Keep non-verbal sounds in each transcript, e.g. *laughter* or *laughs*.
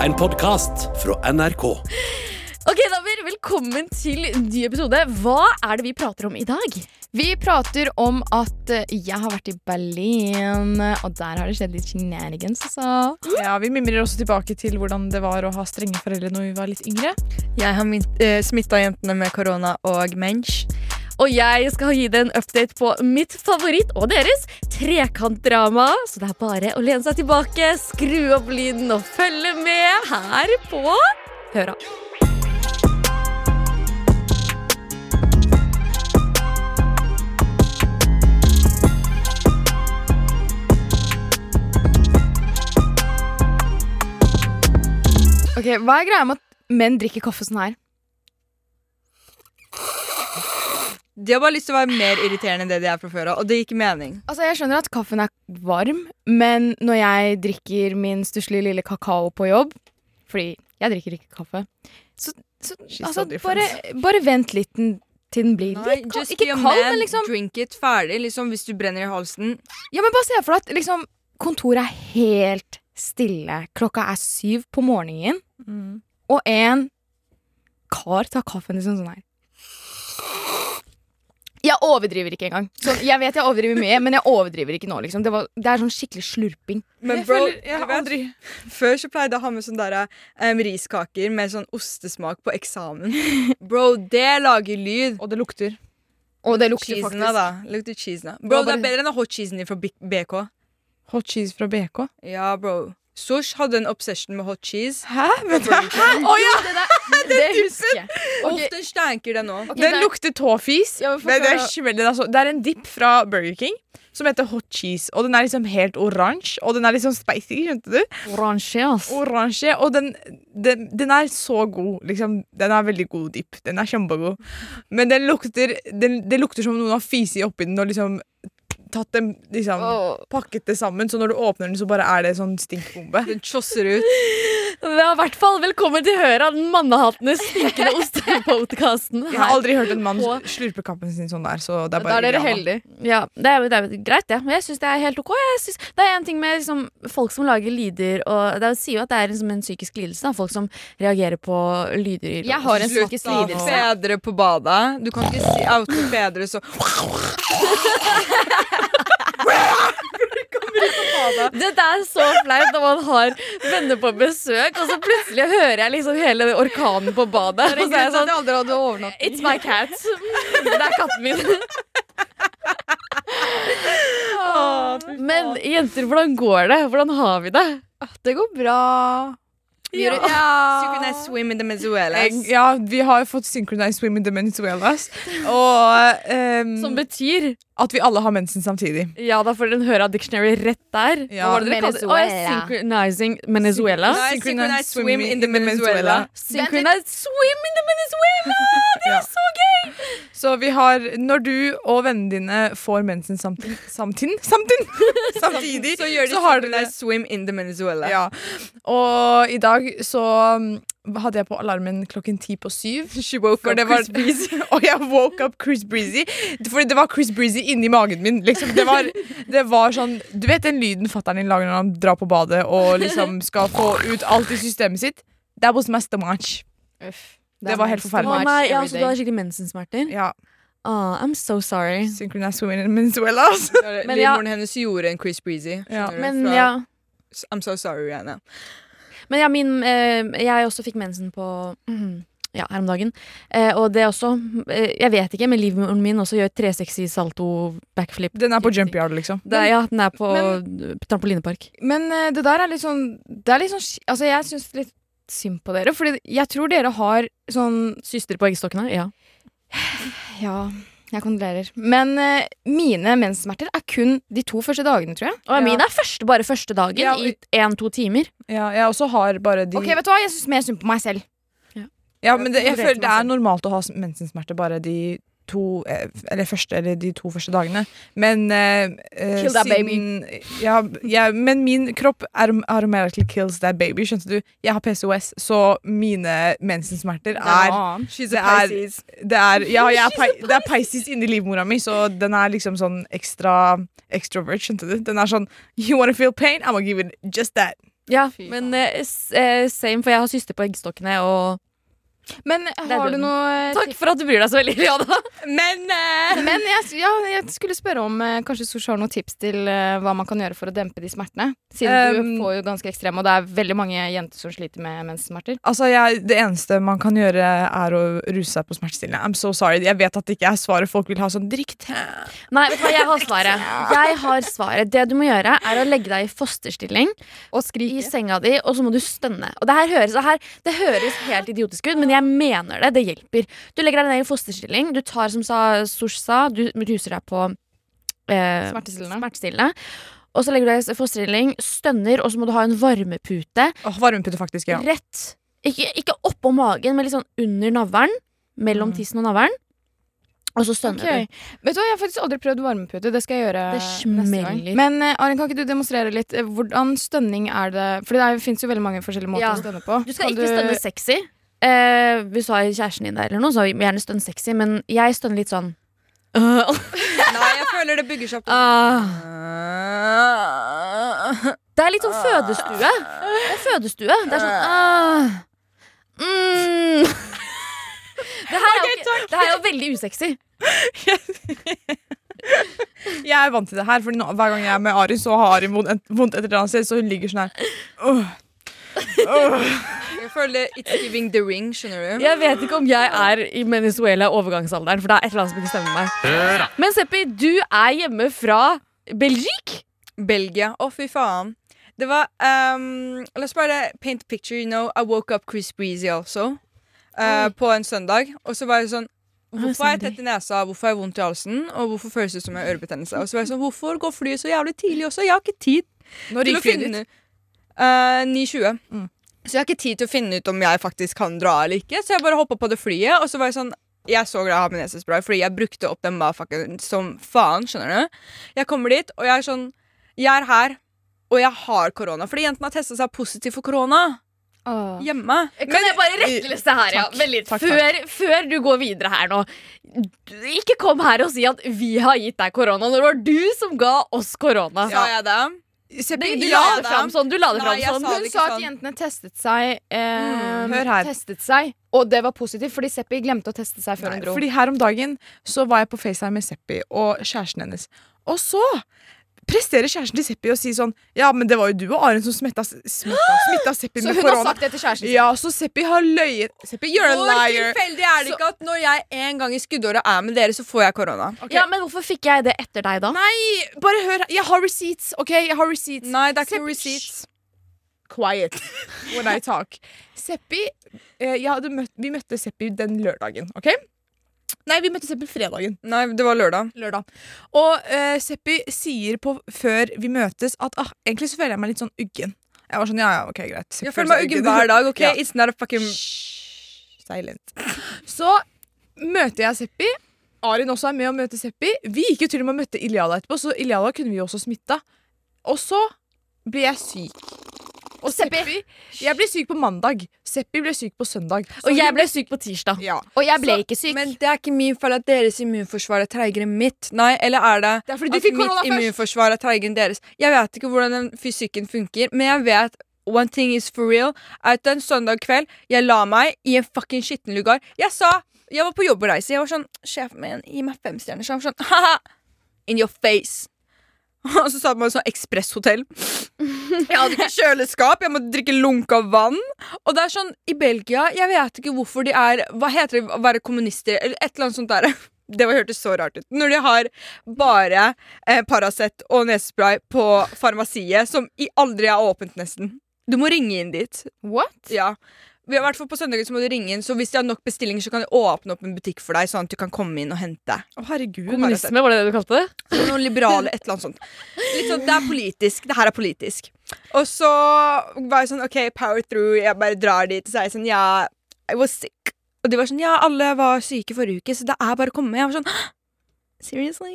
En podkast fra NRK. Ok, damer, Velkommen til ny episode. Hva er det vi prater om i dag? Vi prater om at eh, jeg har vært i Berlin, og der har det skjedd litt shenanigans, altså. Ja, Vi mimrer også tilbake til hvordan det var å ha strenge foreldre når vi var litt yngre. Jeg har uh, smitta jentene med korona og mens. Og jeg skal gi deg en update på mitt favoritt og deres trekantdrama. Så det er bare å lene seg tilbake, skru opp lyden og følge med her på Høra. Ok, Hva er greia med at menn drikker kaffe sånn her? De har bare lyst til å være mer irriterende enn det de er fra før av, og det gir mening. Altså, Jeg skjønner at kaffen er varm, men når jeg drikker min stusslige lille kakao på jobb Fordi jeg drikker ikke kaffe Så, så altså, bare, bare vent litt til den blir Nei, litt kald. Ikke kald, man, men liksom drink it ferdig, liksom hvis du brenner i halsen. Ja, men bare se for deg at liksom, kontoret er helt stille. Klokka er syv på morgenen, og en kar tar kaffen liksom sånn her. Jeg overdriver ikke engang. Så jeg vet jeg overdriver mye, men jeg overdriver ikke nå. liksom Det, var, det er sånn skikkelig slurping. Men Jeg bro, føler- jeg har vet, aldri før så pleide jeg å ha med sånne der, um, riskaker med sånn ostesmak på eksamen. *laughs* Bro, det lager lyd. Og det lukter. Og det lukter Cheesene, faktisk da. Lukter cheesene. Bro, det er bedre enn hot cheesen din fra BK. Hot cheese fra BK. Ja, bro. Sosh hadde en obsession med hot cheese. Hæ? Vet du? Å *laughs* ja! Det, der, *laughs* det husker jeg. Okay. Ok, den stanker det nå. Okay, Den det- lukter tåfis. Ja, men det, er altså. det er en dip fra Burger King som heter hot cheese. Og den er liksom helt oransje, og den er liksom spicy. skjønte du? Oransje, ass. Oransje, og den, den, den er så god. Liksom, den er veldig god dip. Den er kjempegod. Men den lukter, den, det lukter som noen har fisi oppi den og liksom tatt dem, liksom, pakket det sammen. Så når du åpner den, så bare er det sånn stinkbombe. Den tjosser ut. *laughs* Ja, i hvert fall velkommen til Høra, den mannehatende stinkende *laughs* ostepodkasten. Jeg har aldri hørt en mann slurpe kappen sin sånn der, så det er Da bare er dere heldige. Ja, det er, det er greit, det. Men jeg syns det er helt ok. Jeg synes, det er en ting med liksom, folk som lager lyder, og det sier jo at det er liksom en psykisk lidelse. Da. Folk som reagerer på lyder. Jeg har en Slutt lidelse. Slutt å Fedre på badet. Du kan ikke si oute fedre så Dette er så flaut når man har venner på besøk, og så plutselig hører jeg liksom hele orkanen på badet. Og så er jeg sånn. It's my cat. Det er katten min. Men jenter, hvordan går det? Hvordan har vi det? Det går bra. Vi gjør det- Synchronized swim in the Venezuela. Jeg, ja, vi har fått synchronized swim in the Venezuelas. Og ehm, Som betyr at vi alle har mensen samtidig. Ja, da får dere høre av dictionary rett der. Ja. Hva var det dere kalte det? Å, ja, Venezuela. synchronizing Venezuela. Synchronized swim in the Venezuela. Synchronized swim in the Venezuela! Det Ja. er så gøy! Så vi har Når du og vennene dine får mensen samtidig Samtidig? Samtidig, *laughs* samtidig Så gjør de har dere swim in the Venezuela. ja. Og i dag så hadde jeg på alarmen klokken ti på syv. *laughs* She woke For up det var, Chris Breezy. *laughs* og jeg woke up Chris Breezy. Fordi det var Chris Breezy inni magen min. Liksom. Det, var, det var sånn Du vet den lyden fatter'n din lager når han drar på badet og liksom skal få ut alt i systemet sitt? That was my stomach. Det var helt forferdelig. nei, ja, så du hadde skikkelig mensensmerter? Ja. Oh, I'm so sorry. Synchronized women in Venezuela. Altså. Men ja. Livmoren hennes gjorde en Chris Breezy. Ja. Men fra- ja, I'm so sorry, Rihanna. Men ja min, eh, jeg også fikk mensen på mm, *clears throat* ja, her om dagen. Eh, og det også eh, Jeg vet ikke, men livmoren min også gjør 360 salto backflip. Den er på jump yard, liksom. Det, er- ja, den er på Men- trampolinepark. Men eh, det der er litt sånn Det er litt sånn Altså, jeg syns litt synd på dere, Fordi jeg tror dere har sånn Syster på eggstokkene? Ja. Ja, jeg kondolerer. Men eh, mine menssmerter er kun de to første dagene, tror jeg. Og Ja. min er første, bare første dagen Ja, i én-to timer. Ja, jeg også har bare de Ok, vet du hva? Jeg syns mer synd på meg selv. Ja, men det, jeg føler det er normalt å ha mensensmerter bare de to eh, Eller første eller de to første dagene. Men eh, eh, Kill that siden ja, ja, Men min kropp automatically kills that baby, skjønte du? Jeg har PCOS, så mine mensensmerter er She's Det er- det er, ja, jeg er, det er Pisces inni livmora mi, så den er liksom sånn ekstra extrovert, skjønte du? Den er sånn You wanna feel pain? I'm gonna give it just that. Ja, Fy men eh, eh, same, for jeg har syster på eggstokkene, og Men har du noe Takk for at du bryr deg så veldig, Liana. Men eh, *laughs* Men jeg, ja, jeg skulle spørre om eh, kanskje Sosh har noen tips til eh, hva man kan gjøre for å dempe de smertene. Siden Um, du får jo ganske ekstreme, og det er veldig mange jenter som sliter med menssmerter. Altså, jeg, Det eneste man kan gjøre, er å ruse seg på smertestillende. I'm so sorry. Jeg vet at det ikke er svaret folk vil ha sånn drikk te. Nei, vet du hva, jeg har *laughs* svaret. Jeg har svaret. Det du må gjøre, er å legge deg i fosterstilling Og skrike i senga di, og så må du stønne. Og det her høres, det her, det høres helt idiotisk ut, men jeg mener det. Det hjelper. Du legger deg ned i fosterstilling. Du tar, som sa, Sosh sa, du ruser deg på eh, Smertestillende. smertestillende. Og så legger du deg i fosterstilling, stønner, og så må du ha en varmepute Åh, Varmepute, faktisk. ja rett Ikke, ikke oppå magen, men litt sånn under navlen. Mellom Mm. tissen og navlen. Og så stønner du Vet du hva, Jeg har faktisk aldri prøvd varmepute. Det skal jeg gjøre neste gang. Men eh, Arin, kan ikke du demonstrere litt? eh, Hvordan stønning er det? For det fins jo veldig mange forskjellige måter Ja. å stønne på. du. Du skal Kan ikke stønne sexy. Eh, hvis du har kjæresten din der, eller noe, så gjerne stønn sexy, men jeg stønner litt sånn *laughs* Nei, jeg føler det bygger seg opp. ah. Det er litt sånn fødestue. Det er fødestue. Det er sånn ah. mm. Det her er jo, det her er jo veldig usexy. Jeg er vant til det her, Fordi nå, hver gang jeg er med Ari, så har Ari vondt et, eller annet sted, så hun ligger sånn her. Åh. Jeg føler it's giving the ring, skjønner du. Jeg vet ikke om jeg er i Venezuela overgangsalderen, for det er et eller annet som ikke stemmer med meg. Men Seppi, du er hjemme fra Belgique. Belgia. Å, fy faen. Det var um, La oss bare paint a picture. You know, I woke up Chris Breezy also. uh, på en søndag. Og så var jeg sånn Hvorfor har jeg tett i nesa, hvorfor har jeg vondt i halsen, og hvorfor føles det ut som jeg har ørebetennelse? Og så var jeg sånn, Hvorfor går flyet så jævlig tidlig også? Jeg har ikke tid Når til å gikk flyet finne ditt? Uh, 9.20. Mm. Så jeg har ikke tid til å finne ut om jeg faktisk kan dra eller ikke. Så jeg bare hoppa på det flyet, og så var jeg sånn jeg er så glad jeg har med nesespray, fordi jeg brukte opp den motherfuckeren som faen. skjønner du? Jeg kommer dit, og jeg er sånn Jeg er her, og jeg har korona. Fordi jentene har testa seg positiv for korona Åh. hjemme. Kan jeg bare retteliste her, ja? Takk. ja? litt. Takk, Før, før du går videre her nå. Ikke kom her og si at vi har gitt deg korona når det var du som ga oss korona. Sa jeg det? Det, du la det fram sånn. Du la det Nei, fram sånn. sa det Hun sa at sånn. jentene testet seg, eh, Mm, hør her. testet seg, og det var positivt, fordi Seppi glemte å teste seg før Nei, hun dro. fordi her om dagen så var jeg på FaceTime med Seppi og kjæresten hennes. Og så presterer kjæresten til Seppi å si sånn Ja, men det var jo du og Aren som smitta, smitta, smitta Seppi *gasps* Så med hun har sagt det til kjæresten sin. Ja, så Seppi har løyet. Seppi, you're a liar. Hvor tilfeldig er det ikke at når jeg en gang i skuddåret er med dere, så får jeg korona? Okay. Ja, Men hvorfor fikk jeg det etter deg, da? Nei, bare hør. Jeg har receipts, OK? Jeg har receipts. Nei, det er ikke receipts. Quiet *laughs* when I talk. Seppi eh, jeg hadde møtt, Vi møtte Seppi den lørdagen, OK? Nei, vi møtte Seppi fredagen. Nei, det var lørdag. lørdag. Og uh, Seppi sier på, før vi møtes at ah, egentlig så føler jeg meg litt sånn uggen. Jeg var sånn, ja, ja, ok, greit. Jeg, Jeg føler meg uggen hver dag. ok? *laughs* Ja. It's not a fucking Shh, Silent. Så møter jeg Seppi. Arin også er med og møter Seppi. Vi gikk jo til og med og møtte Iliala etterpå, så Iliala kunne vi også smitta. Og så ble jeg syk. Og Seppi. Seppi Jeg ble syk på mandag. Seppi ble syk på søndag. Så Og jeg ble syk på tirsdag. ja. Og jeg ble Så- ikke syk. Men det er ikke min feil at deres immunforsvar er treigere enn mitt. Nei, eller er det Det er fordi du at fikk mitt først. immunforsvar er treigere enn deres? Jeg vet ikke hvordan den fysikken funker, men jeg vet One thing is for real at en søndag kveld Jeg la meg i en fucking skitten lugar. Jeg sa Jeg var på jobbreise. Jeg var sånn Sjefen min, gi meg fem stjerner. Så han var sånn Haha! In your face. *laughs* Og så sa man sånn ekspresshotell. Jeg hadde ikke kjøleskap, jeg måtte drikke lunka vann. Og det er sånn, i Belgia, jeg vet ikke hvorfor de er Hva heter det å være kommunister, eller et eller annet sånt der. *laughs* Det var hørtes så rart ut. Når de har bare eh, Paracet og nesespray på farmasiet, som i aldri er åpent, nesten. Du må ringe inn dit. What? Ja. Vi har, i hvert fall på søndager så må du ringe inn, så hvis de har nok bestillinger, så kan de åpne opp en butikk for deg, sånn at du kan komme inn og hente. Å, herregud. Kommunisme, var det det du kalte det? Noen liberale, et eller annet sånt. Litt sånn, Det er politisk. Det her er politisk. Og så var jeg sånn OK, power through. Jeg bare drar dit. Og så er jeg sånn Ja, I was sick. Og de var sånn Ja, alle var syke forrige uke, så det er bare å komme. Jeg var sånn Seriously?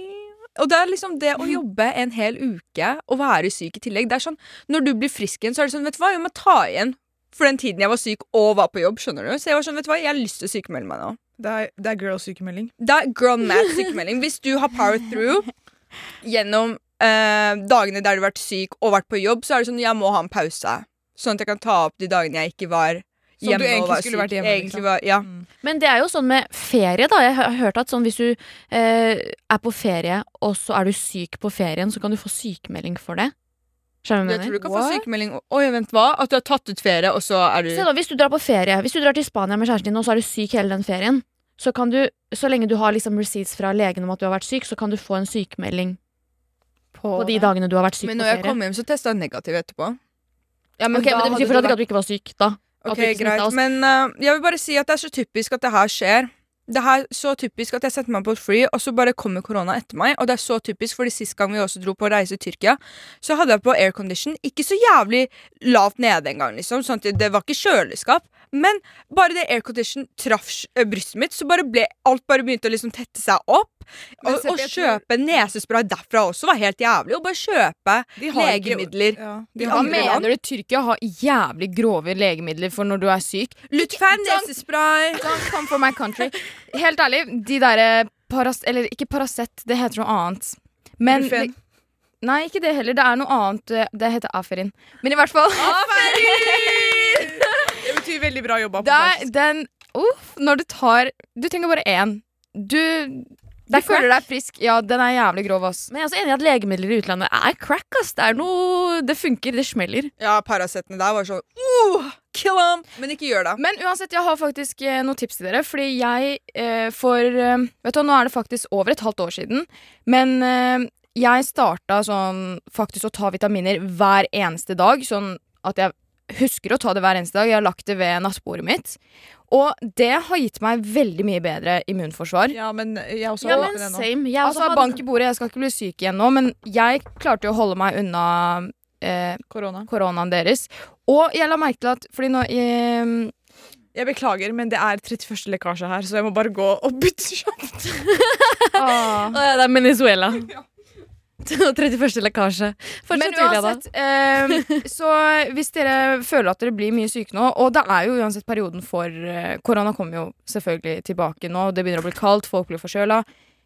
Og det er liksom det å jobbe en hel uke og være syk i tillegg. Det er sånn, Når du blir frisk igjen, så er det sånn Vet du hva, jeg må ta igjen for den tiden jeg var syk og var på jobb. skjønner du? Så jeg var sånn, vet du hva, jeg har lyst til å sykemelde meg nå. Det er, det er girl-sykemelding. Det er girl mad sykemelding. Hvis du har power through gjennom eh, dagene der du har vært syk og vært på jobb, så er det sånn jeg må ha en pause. Sånn at jeg kan ta opp de dagene jeg ikke var Som hjemme. du egentlig og var skulle syk. vært hjemme, Egentlig liksom. var, ja. Men det er jo sånn med ferie, da. Jeg har hørt at sånn hvis du eh, er på ferie, og så er du syk på ferien, så kan du få sykemelding for det. Skjønner du Jeg tror du kan få sykemelding. Oi, vent, hva? At du har tatt ut ferie, og så er du Se da, Hvis du drar på ferie, hvis du drar til Spania med kjæresten din, og så er du syk hele den ferien, så kan du, så lenge du har liksom receipts fra legen om at du har vært syk, så kan du få en sykemelding på de dagene du har vært syk på ferie. Men når jeg kom hjem, så testa jeg negativ etterpå. Ja, men da Det hadde betyr for fortsatt vært- at du ikke var syk, da. Ok, greit. Men uh, jeg vil bare si at det er så typisk at det her skjer. Det er så typisk at jeg setter meg på et fly, og så bare kommer korona etter meg. Og det er så typisk, fordi sist gang vi også dro på reise i Tyrkia, så hadde jeg på aircondition. Ikke så jævlig lavt nede engang, liksom. Sånn at det var ikke kjøleskap. Men bare det aircondition traff eh, brystet mitt, så bare ble alt bare begynte å liksom tette seg opp. Og, og kjøpe nesespray derfra også var helt jævlig. Og bare kjøpe De har legemidler. Ja, de mener du? Tyrkia har jævlig grove legemidler for når du er syk. Lutfan nesespray. Don't come for my country. Helt ærlig, de derre Paras... Eller ikke Paracet, det heter noe annet. Men Brufen. Nei, ikke det heller. Det er noe annet. eh, Det heter Aferin. Men i hvert fall Det betyr veldig bra jobba. på er den Uff, når du tar Du trenger bare én. Du Du føler deg frisk. Ja, den er jævlig grov, ass. Men jeg er også enig i at legemidler i utlandet er crack. ass. Det er noe Det funker, det smeller. Ja, Paracetene der var sånn uh, Kill them! Men ikke gjør det. Men uansett, jeg har faktisk eh, noen tips til dere. Fordi jeg eh, for eh, Vet du Nå er det faktisk over et halvt år siden. Men eh, jeg starta sånn faktisk å ta vitaminer hver eneste dag. Sånn at jeg husker å ta det hver eneste dag. Jeg har lagt det ved nattbordet mitt. Og det har gitt meg veldig mye bedre immunforsvar. Ja, men jeg også Ja, men det same. Jeg Altså, hadde- bank i bordet, jeg skal ikke bli syk igjen nå, men jeg klarte jo å holde meg unna eh, Korona. koronaen deres. Og jeg la merke til at Fordi nå eh, Jeg beklager, men det er 31. lekkasje her, så jeg må bare gå og bytte kjapt. ah. *laughs* Ja, det er Venezuela. *laughs* 31. lekkasje. Men Julia, da. uansett, eh, *laughs* så hvis dere føler at dere blir mye syke nå, og det er jo uansett perioden for eh, Korona kommer jo selvfølgelig tilbake nå, det begynner å bli kaldt, folk blir forkjøla.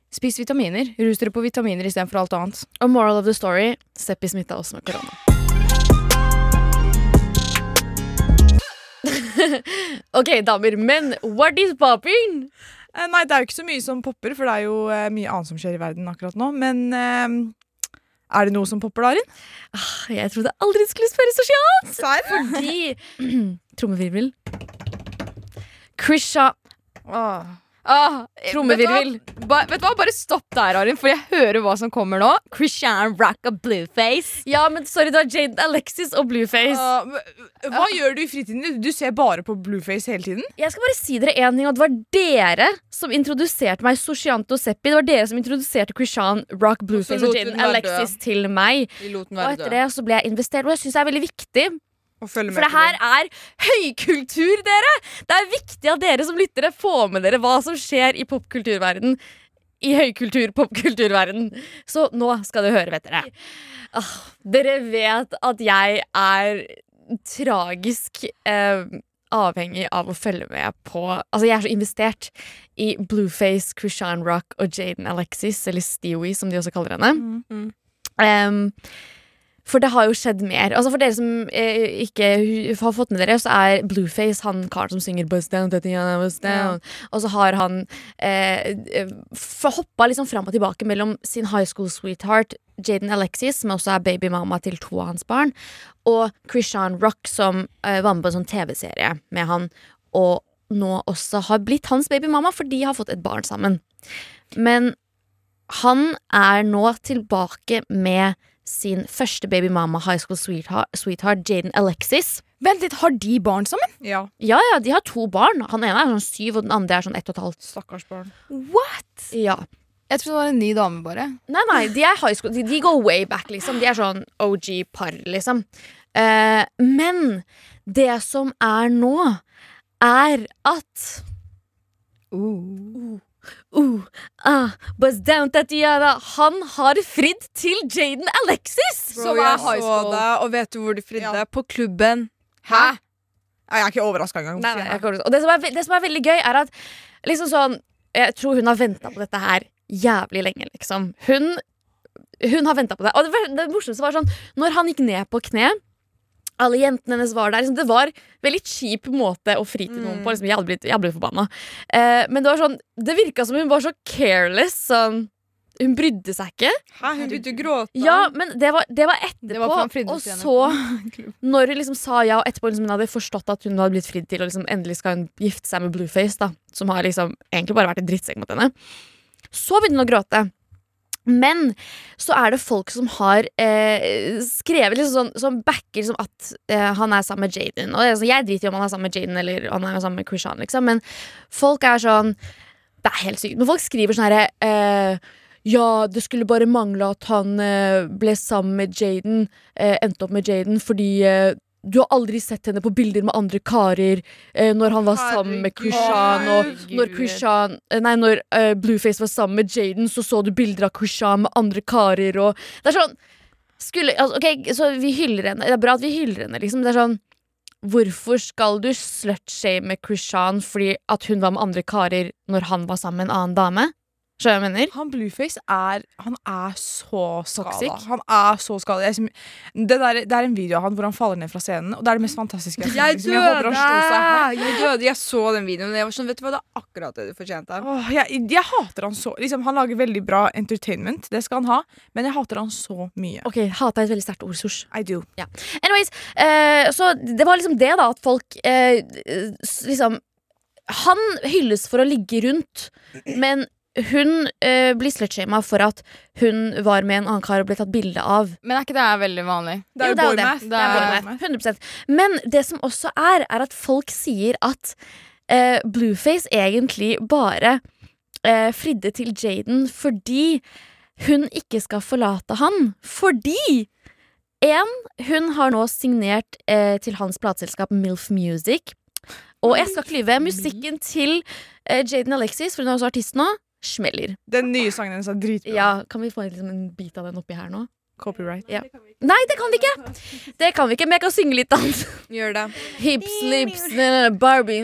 Spis vitaminer. Rus dere på vitaminer istedenfor alt annet. Og moral of the story Seppi smitta oss med korona. *laughs* ok, damer, men what is popping? Eh, nei, det er jo ikke så mye som popper, for det er jo eh, mye annet som skjer i verden akkurat nå. Men eh, er det noe som popper, Darin? Jeg trodde aldri skulle spørre sosialt! Serr? Fordi *clears throat* Trommevirvel. Krisha Ah, Trommevirvel. Vet, du hva? vet du hva? Bare stopp der, Arin, for jeg hører hva som kommer nå. Christian Rock a Blueface. Ja, men sorry, det var Jade Alexis og Blueface. Uh, hva hva gjør du i fritiden? din? Du ser bare på Blueface hele tiden? Jeg skal bare si dere én ting, og det var dere som introduserte meg Sosianto Seppi. Det var dere som introduserte Christian Rock Blueface Og Jade Alexis til meg. Og etter det så ble jeg investert, og jeg syns det er veldig viktig. For det her er høykultur, dere! Det er viktig at dere som lyttere får med dere hva som skjer i popkulturverden. I høykultur, popkulturverden. Så nå skal du høre, vet dere. Ah, dere vet at jeg er tragisk eh, avhengig av å følge med på Altså, jeg er så investert i Blueface, Krishan Rock og Jaden Alexis, eller Stewie, som de også kaller henne. Mm. Um, for det har jo skjedd mer. Altså For dere som eh, ikke har fått med dere, så er Blueface han karen som synger Buzz down, buzz down. Og så har han eh, hoppa liksom fram og tilbake mellom sin high school sweetheart Jaden Alexis, som også er babymamma til to av hans barn, og Krishan Rock, som eh, var med på en sånn TV-serie med han, og nå også har blitt hans babymamma, for de har fått et barn sammen. Men han er nå tilbake med sin første babymama high school sweetheart, sweetheart Jaden Alexis. Vent litt, har de barn sammen? Ja. Ja, ja, de har to barn. Han ene er sånn syv, og den andre er sånn ett og et halvt. Stakkars barn. What? Ja. Jeg trodde det var en ny dame, bare. Nei, nei, de er high school. De, de går way back, liksom. De er sånn OG-par, liksom. Eh, men det som er nå, er at Uh, ah, Buzz down, Tatiana. Han har fridd til Jaden Alexis! Bro, Som er high school. det, og vet du hvor de fridde? Ja. På klubben. Hæ? Jeg er ikke overraska engang. Nei, nei, ikke Og det som, er, det som er veldig gøy, er at liksom sånn Jeg tror hun har venta på dette her jævlig lenge, liksom. Hun, hun har venta på det. Og det, det morsomste var sånn Når han gikk ned på kne Alle jentene hennes var der. Liksom, det var en veldig kjip måte å fri til noen på. Liksom, jeg hadde blitt, jeg hadde blitt forbanna. Eh, men det var sånn Det virka som hun var så careless. Sånn, hun brydde seg ikke. Hæ, hun begynte å gråte. Ja, men det var, det var etterpå. Det var og så, *laughs* når hun liksom sa ja, og etterpå liksom hun hadde forstått at hun hadde blitt fridd til, og liksom endelig skal hun gifte seg med Blueface, da, som har liksom egentlig bare vært en drittsekk mot henne, så begynte hun å gråte. Men så er det folk som har eh, skrevet liksom sånn, som backer liksom at eh, han er sammen med Jaden. Og sånn, jeg driter i om han er sammen med Jaden eller han er sammen med Krishan, liksom. Men folk er sånn Det er helt sykt. Men folk skriver sånn herre eh, ja, det skulle bare mangle at han eh, ble sammen med Jaden, eh, endte opp med Jaden, fordi eh, du har aldri sett henne på bilder med andre karer eh, når han var sammen med Krishan, og når Krishan eh, Nei, når uh, Blueface var sammen med Jaden, så så du bilder av Krishan med andre karer, og Det er sånn skulle, altså, Ok, så vi hyller henne. Det er bra at vi hyller henne, liksom. Det er sånn Hvorfor skal du slutshame Krishan fordi at hun var med andre karer når han var sammen med en annen dame? Skjønner jeg mener? Han Blueface er Han er så skada. Han er så skada. Det, det er en video av han hvor han faller ned fra scenen, og det er det mest fantastiske jeg har sett. Jeg døde! Jeg. Jeg døde, jeg så den videoen. og Jeg var sånn, vet du hva, Det er akkurat det du fortjente. Åh, jeg, jeg hater han så liksom, Han lager veldig bra entertainment, det skal han ha, men jeg hater han så mye. Ok, Hata er et veldig sterkt ord, Sosh. I do. Anyways, uh, så det var liksom det, da, at folk uh, liksom Han hylles for å ligge rundt, men hun eh, blir slutshama for at hun var med en annen kar og ble tatt bilde av. Men er ikke det veldig vanlig? Det er Jo, jo det boymath. det. Det Det er boymath. 100% Men det som også er, er at folk sier at eh, Blueface egentlig bare eh, fridde til Jaden fordi hun ikke skal forlate han. Fordi en, hun har nå signert eh, til hans plateselskap Milf Music. Og jeg skal ikke lyve, musikken til eh, Jaden Alexis, for hun er også artist nå, smeller. Den nye sangen hennes er dritbra. Ja, Kan vi få liksom en bit av den oppi her nå? Copyright. Nei, det kan vi ikke! Det kan vi ikke, Men jeg kan synge litt dans. *laughs* Gjør det. Hips, lips, Barbie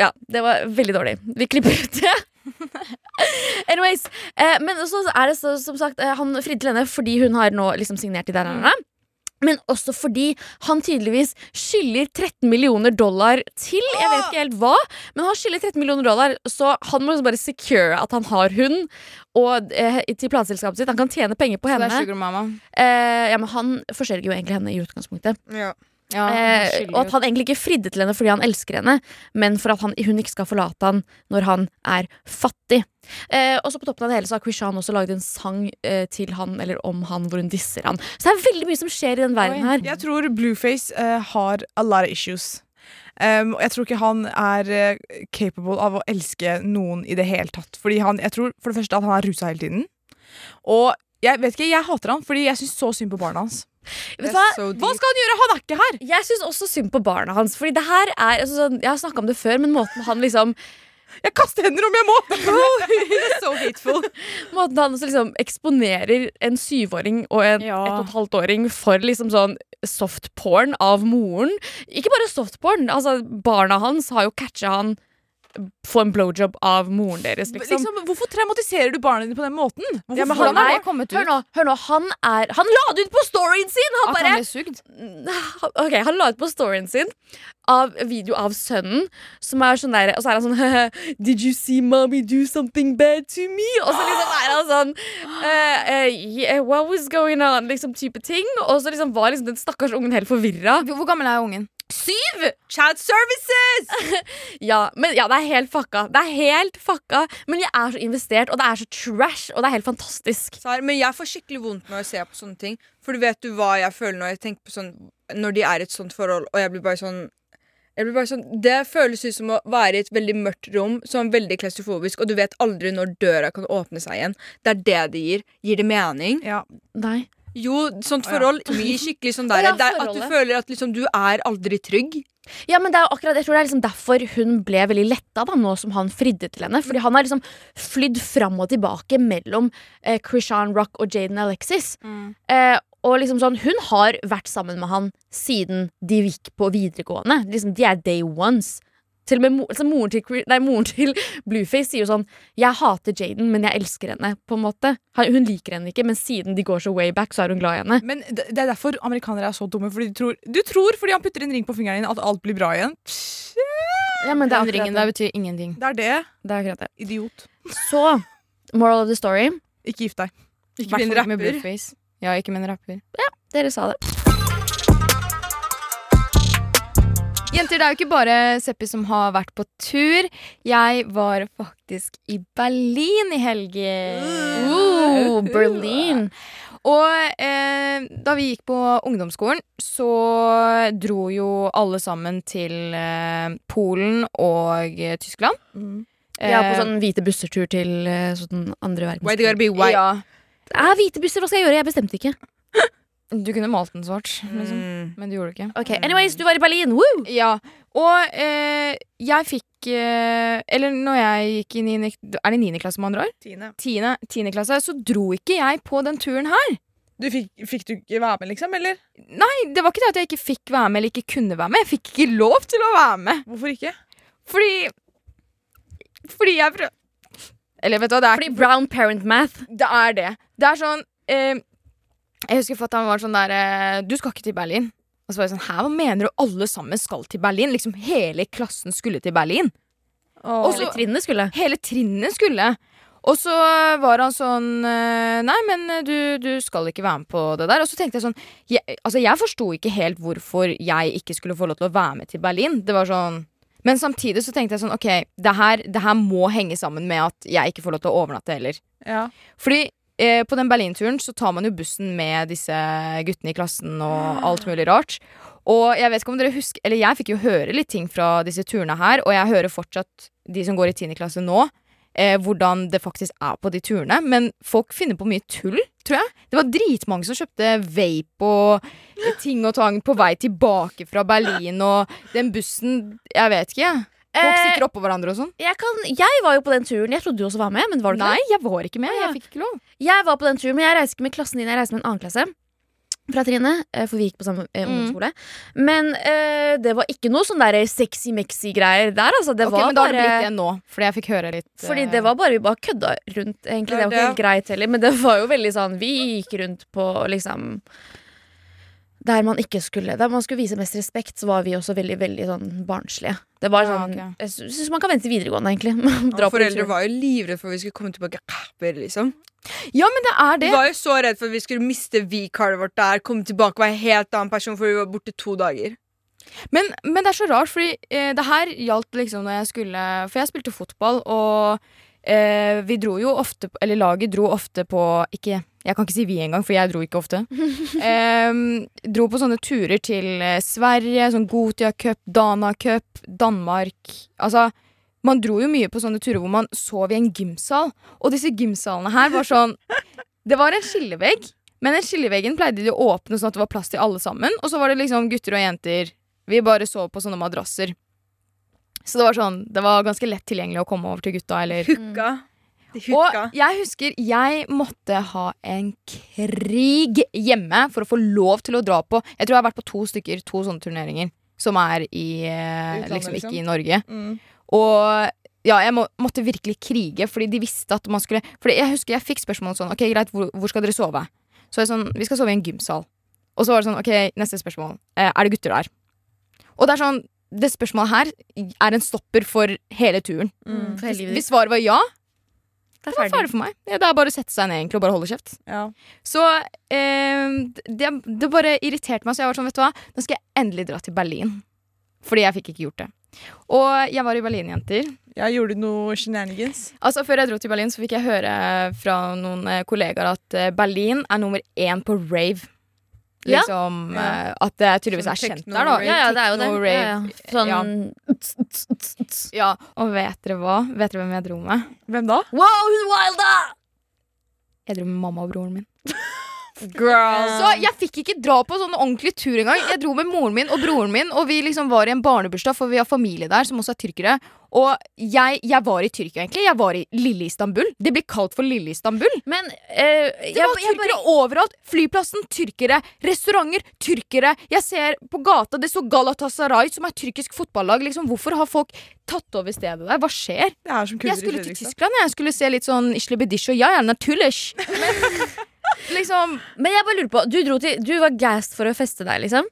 Ja, det var veldig dårlig. Vi klipper ut det. *laughs* Anyways, eh, men så er det så, som sagt eh, Han fridde til henne fordi hun har nå liksom signert i der. der. Men også fordi han tydeligvis skylder 13 millioner dollar til Jeg vet ikke helt hva, men han skylder 13 millioner dollar, så han må liksom bare secure at han har hund og, eh, til plateselskapet sitt. Han kan tjene penger på Så det henne. er. Eh, ja, men han forsørger jo egentlig henne i utgangspunktet. Ja. Ja, Eh, og at han egentlig ikke fridde til henne fordi han elsker henne, men for at han, hun ikke skal forlate han når han er fattig. Eh, og så på toppen av det hele så har Krishan også laget en sang eh, til han eller om han hvor hun disser han. Så det er veldig mye som skjer i den verden her. Jeg tror Blueface eh, har a lot of issues. Um, og jeg tror ikke han er eh, capable av å elske noen i det hele tatt. Fordi han, jeg tror for det første at han er rusa hele tiden. Og jeg vet ikke, jeg hater han fordi jeg syns så synd på barna hans. Hva? so Hva skal han gjøre? Han er ikke her! Jeg syns også synd på barna hans. Fordi det her er altså, sånn, Jeg har snakka om det før, men måten han liksom Jeg kaster hender om jeg må! *laughs* So hateful. Måten han også liksom eksponerer en syvåring og en Ja. ett og et halvt åring for liksom sånn softporn av moren. Ikke bare softporn, altså barna hans har jo catcha han få en blowjob av moren deres, liksom. Liksom, hvorfor traumatiserer du barna dine på den måten? Ja, men han han er- kommet ut Hør nå, hør nå, han er Han la det ut på storyen sin! Han At bare han ble sugd? Ok, han la ut på storyen sin av video av sønnen, som er sånn der Og så er han sånn *laughs* Did you see mommy do something bad to me? Og så liksom er han sånn uh, *gasps* yeah, What was going on? Liksom type ting. Og så liksom var liksom den stakkars ungen helt forvirra. Hvor gammel er ungen? Syv! Child services! *laughs* Ja, men ja, det er helt fucka. Det er helt fucka Men jeg er så investert, og det er så trash, og det er helt fantastisk. Sar, men jeg får skikkelig vondt når jeg ser på sånne ting. For du vet du hva jeg føler når jeg tenker på sånn Når de er i et sånt forhold, og jeg blir bare sånn jeg blir bare sånn, Det føles ut som å være i et veldig mørkt rom, som er veldig klaustrofobisk, og du vet aldri når døra kan åpne seg igjen. Det er det det gir. Gir det mening? Ja. Nei. Jo, sånt forhold gir skikkelig sånn der, ja, det er At du føler at liksom du er aldri trygg. Ja, men det er akkurat, Jeg tror det er liksom derfor hun ble veldig letta da, nå som han fridde til henne. Fordi han har liksom flydd fram og tilbake mellom eh, Krishan Rock og Jaden Alexis. Eh, og liksom sånn, Hun har vært sammen med han siden de gikk på videregående. Liksom, De er day ones. Til og med mo altså, moren, til, nei, moren til Blueface sier jo sånn Jeg hater Jaden, men jeg elsker henne. på en måte Hun liker henne ikke, men siden de går så way back, så er hun glad i henne. Men det er derfor amerikanere er så dumme. Fordi de tror, du tror fordi han putter en ring på fingeren din, at alt blir bra igjen. Ja, men det er ringen der det. betyr ingenting. Det er det. det, er akkurat det. Idiot. Så moral of the story. Ikke gift deg. Ikke med bli en med rapper. Blueface. Ja, ikke med en rapper. Ja, Dere sa det. Jenter, det er jo ikke bare Seppi som har vært på tur. Jeg var faktisk i Berlin i helgen. Ooh, Berlin. Og eh, da vi gikk på ungdomsskolen, så dro jo alle sammen til eh, Polen og eh, Tyskland. Ja, på Eh, sånn hvite busser-tur til eh, sånn andre Why they gotta verdenskrig. be white? Ja, Det er hvite busser, hva skal jeg gjøre? Jeg bestemte ikke. Du kunne malt den svart, liksom. Mm. men du gjorde det ikke. Ok, Anyways, du var i Berlin. Woo! Ja, og eh, jeg fikk eh, Eller når jeg gikk i niende Er det niende klasse man drar? Tiende. Tiende, tiende klasse, så dro ikke jeg på den turen her. Du fikk, fikk du ikke være med, liksom? Eller Nei, det var ikke det at jeg ikke fikk være med eller ikke kunne være med. Jeg fikk ikke lov til å være med. hvorfor ikke? Fordi Fordi jeg prøv... Eller vet du hva, det er, Fordi brown parent math. det er det. Det er sånn eh, Jeg husker fatter'n var sånn der eh, Du skal ikke til Berlin. Og så var jeg sånn Hæ, hva mener du? Alle sammen skal til Berlin? Liksom hele klassen skulle til Berlin. Og Hele trinnet skulle. Hele trinnet skulle. Og så var han sånn eh, Nei, men eh, du, du skal ikke være med på det der. Og så tenkte jeg sånn Jeg, altså jeg forsto ikke helt hvorfor jeg ikke skulle få lov til å være med til Berlin. Det var sånn Men samtidig så tenkte jeg sånn OK, det her, det her må henge sammen med at jeg ikke får lov til å overnatte heller. Ja. Fordi eh, på den Berlin-turen så tar man jo bussen med disse guttene i klassen og alt mulig rart. Og jeg vet ikke om dere husker Eller jeg fikk jo høre litt ting fra disse turene her, og jeg hører fortsatt de som går i 10. klasse nå, eh, hvordan det faktisk er på de turene. Men folk finner på mye tull, tror jeg. Det var dritmange som kjøpte vape og ting og tang på vei tilbake fra Berlin, og den bussen Jeg vet ikke, jeg. Folk Eh, sitter oppå hverandre og sånn. Jeg, kan, jeg var jo på den turen. Jeg trodde du også var med, men var du ikke Nei, jeg var ikke med. Ja. Jeg fikk ikke lov. Jeg var på den turen, men jeg reiste ikke med klassen din, jeg reiste med en annen klasse. Fra Trine, eh, for vi gikk på samme eh, Mm. Men eh, det var ikke noe sånn sexy-mexy-greier der, altså. Det Ok, var men da har det blitt det nå, fordi jeg fikk høre litt Fordi eh, det var bare, vi bare kødda rundt, egentlig. Det var ikke helt greit heller, men det var jo veldig sånn Vi gikk rundt på liksom Der man ikke skulle Der man skulle vise mest respekt, så var vi også veldig, veldig sånn barnslige. Det var Ja, okay. Jeg syns man kan vente til videregående, egentlig. *laughs* Dra på foreldre var jo livredde for at vi skulle komme tilbake kapper, liksom. Ja, men det er det. Vi var jo så redd for at vi skulle miste V-kartet vårt der, komme tilbake og være en helt annen person, for vi var borte to dager. Men, men det er så rart, fordi eh, det her gjaldt liksom når jeg skulle For jeg spilte fotball, og eh, vi dro jo ofte Eller laget dro ofte på Ikke Jeg kan ikke si vi engang, for jeg dro ikke ofte. *laughs* Em, dro på sånne turer til eh, Sverige, sånn Gotia Cup, Dana Cup, Danmark. Altså man dro jo mye på sånne turer hvor man sov i en gymsal. Og disse gymsalene her var sånn Det var en skillevegg, men den skilleveggen pleide de å åpne sånn at det var plass til alle sammen. Og så var det liksom gutter og jenter. Vi bare sov på sånne madrasser. Så det var sånn Det var ganske lett tilgjengelig å komme over til gutta, eller Hooka. De hooka. og jeg husker jeg måtte ha en krig hjemme for å få lov til å dra på Jeg tror jeg har vært på to stykker, to sånne turneringer, som er i eh, Utlandet, liksom liksom? ikke i Norge. Mm. Og ja, jeg må, måtte virkelig krige, fordi de visste at man skulle Fordi jeg husker jeg fikk spørsmål sånn Ok, greit, hvor, hvor skal dere sove? Så jeg sånn, vi skal sove i en gymsal. Og så var det sånn, ok, neste spørsmål. Eh, er det gutter der? Og det er sånn Det spørsmålet her er en stopper for hele turen. Mm, for hele Hvis, svaret var ja, Det er ferdig for meg. Ja, det er bare å sette seg ned egentlig og bare holde kjeft. Ja. Så eh, det, det bare irriterte meg, så jeg var sånn, vet du hva, nå skal jeg endelig dra til Berlin. Fordi jeg fikk ikke gjort det. Og jeg var i Berlin, jenter. Jeg gjorde noe shenanigans. Altså, Før jeg dro til Berlin, så fikk jeg høre fra noen eh, kollegaer at eh, Berlin er nummer én på rave. Liksom Ja. eh, At det tydeligvis Sånn er kjent der, da. Ja, ja, det er jo det. Ja. Sånn *laughs* Ja, Og vet dere hva? Vet dere hvem jeg dro med? Hvem da? Wow, hun wilda! Jeg dro med mamma og broren min. *laughs* Så jeg fikk ikke dra på sånn ordentlig tur engang. Jeg dro med moren min og broren min, og vi liksom var i en barnebursdag, for vi har familie der som også er tyrkere. Og jeg, jeg var i Tyrkia, egentlig. Jeg var i lille Istanbul. Det blir kalt for lille Istanbul. Men uh, Det var jeg tyrkere bare, overalt. Flyplassen, tyrkere. Restauranter, tyrkere. Jeg ser på gata, det så Galatasaray, som er tyrkisk fotballag. Liksom, hvorfor har folk tatt over stedet der? Hva skjer? Det er som Jeg skulle til Tyskland, jeg skulle se litt sånn Ishle og Ja, ja, naturlig. Men liksom men jeg bare lurer på Du, til, du var gassed for å feste deg, liksom?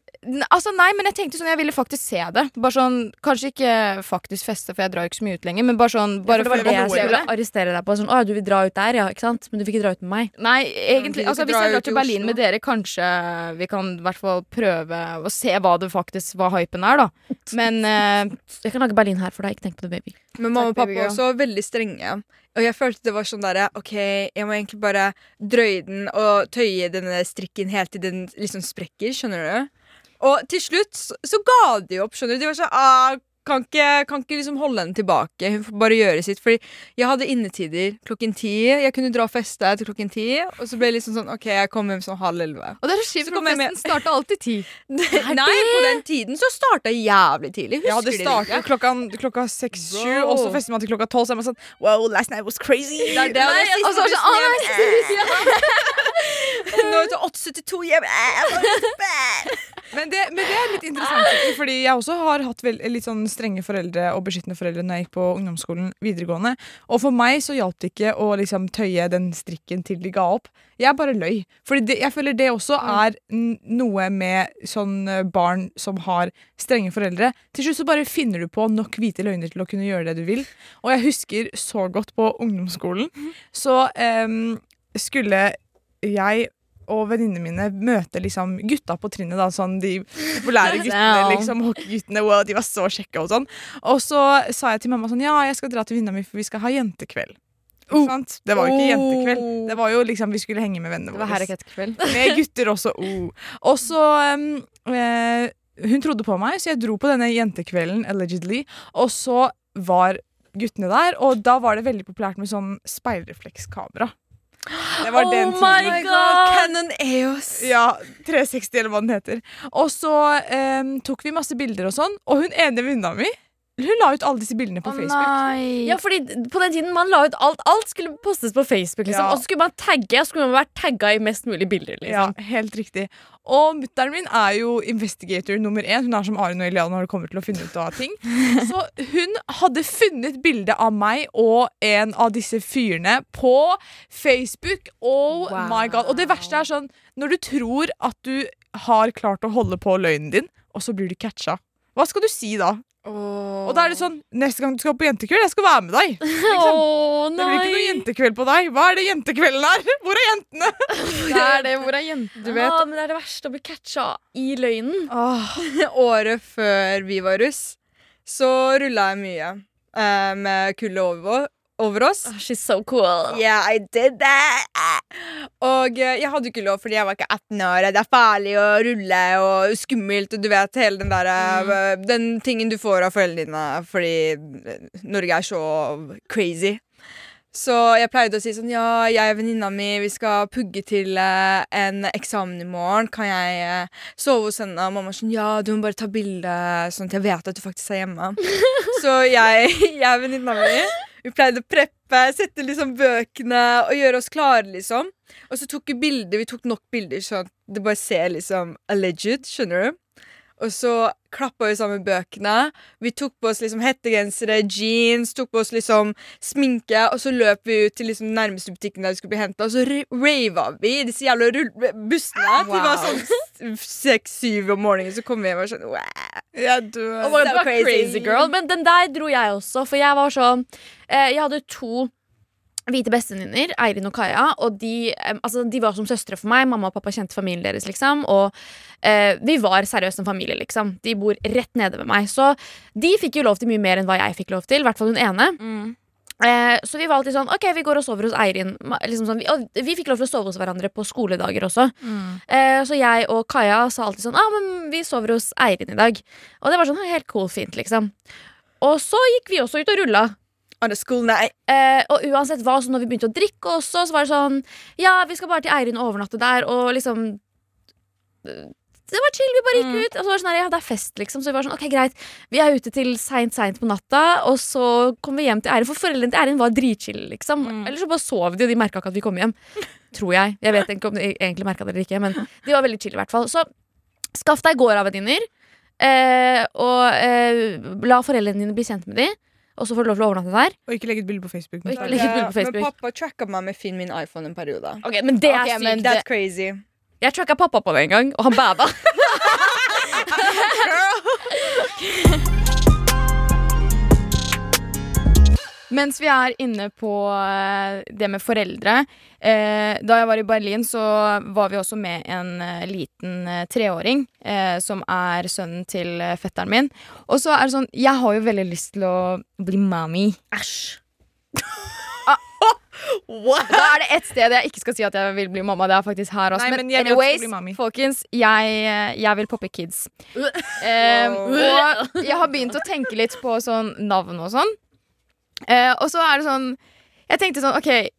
Altså Nei, men jeg tenkte sånn Jeg ville faktisk se det. Bare sånn Kanskje ikke faktisk feste, for jeg drar jo ikke så mye ut lenger, men bare sånn bare for det var for det jeg skulle arrestere deg på. Sånn, å, du vil dra ut der, ja, ikke sant? Men du fikk ikke dra ut med meg. Nei, egentlig Altså Hvis jeg drar til Berlin med dere, kanskje vi kan i hvert fall prøve å se hva det faktisk hva hypen er, da. Men uh, Jeg kan lage Berlin her for deg. Ikke tenk på det, baby. Men mamma og baby pappa girl. også var veldig strenge. Og jeg følte det var sånn derre OK, jeg må egentlig bare drøye den og tøye denne strikken helt til den liksom sprekker. Skjønner du? Og til slutt så, så ga de opp. skjønner du De var sånn ah, kan ikke, kan ikke liksom holde henne tilbake. Hun får bare gjøre sitt. Fordi jeg hadde innetider klokken ti. Jeg kunne dra og feste til klokken ti. Og så ble det liksom sånn OK, jeg kom hjem sånn halv elleve. Og det er så kjipt, for festen starta alltid ti. *laughs* Nei, på den tiden så starta jeg jævlig tidlig. Husker Ja, det starta klokka, klokka seks-sju, og så fester man til klokka tolv. Så er man sånn Wow, last night was crazy. Det er det, er og så er det siste sånn, «Å, bussen hjem. Nå er det 8.72 hjem. *laughs* Men det, men det er litt interessant, fordi jeg også har hatt vel, litt sånn strenge foreldre og beskyttende foreldre når jeg gikk på ungdomsskolen videregående. Og for meg så hjalp det ikke å liksom tøye den strikken til de ga opp. Jeg bare løy. Fordi det, jeg føler det også er noe med sånn eh, barn som har strenge foreldre. Til slutt så bare finner du på nok hvite løgner til å kunne gjøre det du vil. Og jeg husker så godt på ungdomsskolen, så um, skulle jeg og venninnene mine møter liksom gutta på trinnet. da, sånn De populære *laughs* guttene, liksom hockeyguttene. Wow, de var så kjekke og sånn. Og så sa jeg til mamma sånn Ja, jeg skal dra til venninna mi, for vi skal ha jentekveld. Sant? Det var jo ikke jentekveld. Det var jo liksom Vi skulle henge med vennene våre. Det var herrekettkveld. *laughs* Med gutter også. Oh. Og så um, eh, Hun trodde på meg, så jeg dro på denne jentekvelden, allegedly. Og så var guttene der, og da var det veldig populært med sånn speilreflekskamera. Det var Oh den my. God. Canon EOS. Ja, 360 eller hva den heter. Og så um, tok vi masse bilder og sånn, og hun ene venninna mi hun la ut alle disse bildene på Facebook. nei. Ja, fordi på den tiden man la ut alt Alt skulle postes på Facebook, liksom. Ja. Og så skulle man tagge, og skulle man vært tagga i mest mulig bilder. Ja, liksom helt riktig. Og mutter'n min er jo investigator nummer én. Hun er som Arin og Eliana når det kommer til å finne ut av ting. *laughs* Så hun hadde funnet bilde av meg og en av disse fyrene på Facebook. Oh Wow. my god. Og det verste er sånn når du tror at du har klart å holde på løgnen din, og så blir du catcha. Hva skal du si da? Og da er det sånn Neste gang du skal på jentekveld, jeg skal være med deg. Liksom. Å Det blir ikke noe jentekveld på deg. Hva er det jentekvelden er? *laughs* Hvor er jentene? *laughs* Det er det. Hvor er jentene, Du vet, Ah, men det er det verste å bli catcha i løgnen. *laughs* året før vi var russ, så rulla jeg mye eh, med kulde over, over oss. Oh, she's so cool. Yeah, I did that! Og eh, jeg hadde jo ikke lov fordi jeg var ikke 18 år. Det er farlig å rulle og skummelt. Og du vet hele den der mm. Den tingen du får av foreldrene dine fordi eh, Norge er så crazy. Så jeg pleide å si sånn Ja, jeg og venninna mi vi skal pugge til eh, en eksamen i morgen. Kan jeg eh, sove hos henne? Og mamma sånn Ja, du må bare ta bilde, sånn at jeg vet at du faktisk er hjemme. *laughs* Så jeg, *laughs* jeg og venninna mi vi pleide å preppe, sette liksom bøkene og gjøre oss klare, liksom. Og så tok vi bilder. Vi tok nok bilder sånn det bare ser liksom alleged, skjønner du? Og så klappa vi sammen bøkene. Vi tok på oss liksom hettegensere, jeans, tok på oss liksom sminke, og så løp vi ut til liksom nærmeste butikken der vi skulle bli henta, og så ra- rava vi i disse jævla bussene. til Det var sånn seks-syv om morgenen, så kom vi hjem og var sånn wow. My God, So er crazy. crazy girl. Men den der dro jeg også, for jeg var sånn eh, Jeg hadde to hvite bestevenninner, Eirin og Kaja, og de, altså, de var som søstre for meg. Mamma og pappa kjente familien deres, liksom. Og eh, vi var seriøst en familie, liksom. De bor rett nede ved meg. Så de fikk jo lov til mye mer enn hva jeg fikk lov til. I hvert fall hun ene. Eh, så vi var alltid sånn Ok, vi går og sover hos Eirin. Liksom sånn, vi, og vi fikk lov til å sove hos hverandre på skoledager også. Eh, så jeg og Kaja sa alltid sånn ah, men vi sover hos Eirin i dag. Og det var sånn helt cool, fint, liksom. Og så gikk vi også ut og rulla. School nei. Eh, og uansett hva, så når vi begynte å drikke også, så var det sånn Ja, vi skal bare til Eirin og overnatte der, og liksom eh, Det var chill, vi bare gikk ut. Og så var det sånn her, ja, det er fest, liksom. Så vi var sånn, ok, greit. Vi er ute til seint, seint på natta, og så kom vi hjem til Eirin. For foreldrene til Eirin var dritchill, liksom. Eller så bare sov de, og de merka ikke at vi kom hjem. Tror jeg. Jeg vet ikke om de egentlig merka det eller ikke, men de var veldig chill i hvert fall. Så skaff deg gårdavenninner, eh, og eh, la foreldrene dine bli kjent med de, og så får du lov til å overnatte der. Og ikke legge et bilde på Facebook. Og ikke legge et bilde på Men pappa tracka meg med Finn min iPhone en periode. Ok, Men det er Ok, sykt. men That's crazy. Jeg tracka pappa på det en gang, og han bada. *laughs* *laughs* Mens vi er inne på eh, det med foreldre eh, Da jeg var i Berlin, så var vi også med en eh, liten treåring, eh, som er sønnen til fetteren min. Og så er det sånn Jeg har jo veldig lyst til å bli mami. Æsj. *laughs* Da er det ett sted jeg ikke skal si at jeg vil bli mamma. Det er faktisk her også. Nei, men jeg anyways, folkens, jeg, jeg vil poppe kids. *laughs* Eh, og jeg har begynt å tenke litt på sånn navn og sånn. Eh, og så er det sånn Jeg tenkte sånn, OK,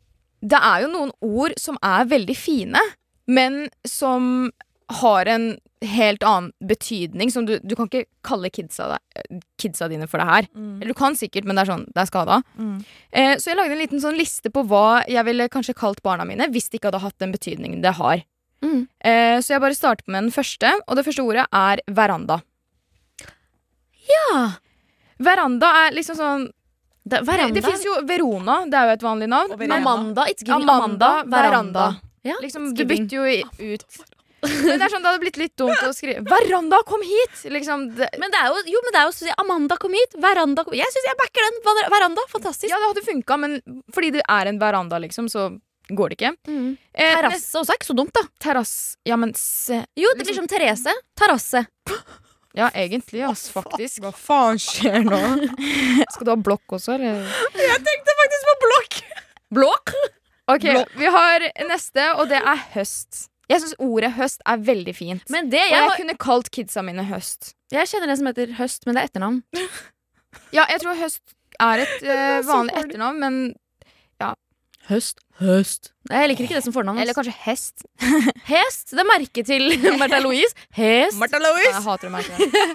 det er jo noen ord som er veldig fine, men som har en helt annen betydning. Som du, du kan ikke kalle kidsa, kidsa dine for det her. Eller du kan sikkert, men det er sånn, det er skada. Mm. Eh, så jeg lagde en liten sånn liste på hva jeg ville kanskje kalt barna mine hvis de ikke hadde hatt den betydningen det har. Mm. Eh, så jeg bare starter med den første, og det første ordet er veranda. Ja. Veranda er liksom sånn Det, Det, veranda. det fins jo Verona, det er jo et vanlig navn. Og Amanda. It's giving Amanda, Amanda. veranda. Ja, Liksom, du bytter jo i- ut Men det er sånn, det hadde blitt litt dumt å skrive Veranda, kom hit! Liksom, det, Men det er jo, jo, men det er jo sånn Amanda kom hit. Veranda kom Jeg syns jeg backer den. Veranda. Fantastisk. ja, det hadde funka, men fordi det er en veranda, liksom, så går det ikke. Mm. Eh, Terrasse også er ikke så dumt, da. Terrasse, Ja, men se Jo, det blir som Therese. Terrasse. *laughs* Ja, egentlig, ass, faktisk. Hva faen skjer nå? *laughs* Skal du ha blokk også, eller? Jeg tenkte Faktisk på blokk! Blokk? Ok, vi har neste, og det er høst. Jeg syns ordet høst er veldig fint. Men det og jeg, jeg har, kunne kalt kidsa mine høst. jeg kjenner en som heter Høst, men det er etternavn. Ja, jeg tror høst er et *laughs* uh, vanlig etternavn, men Høst. Høst. Jeg liker ikke det som fornavn. Eller kanskje hest. *laughs* Hest. Det er merket til *laughs* Märtha Louise. Hest. Martha Louise! Jeg hater å merke det.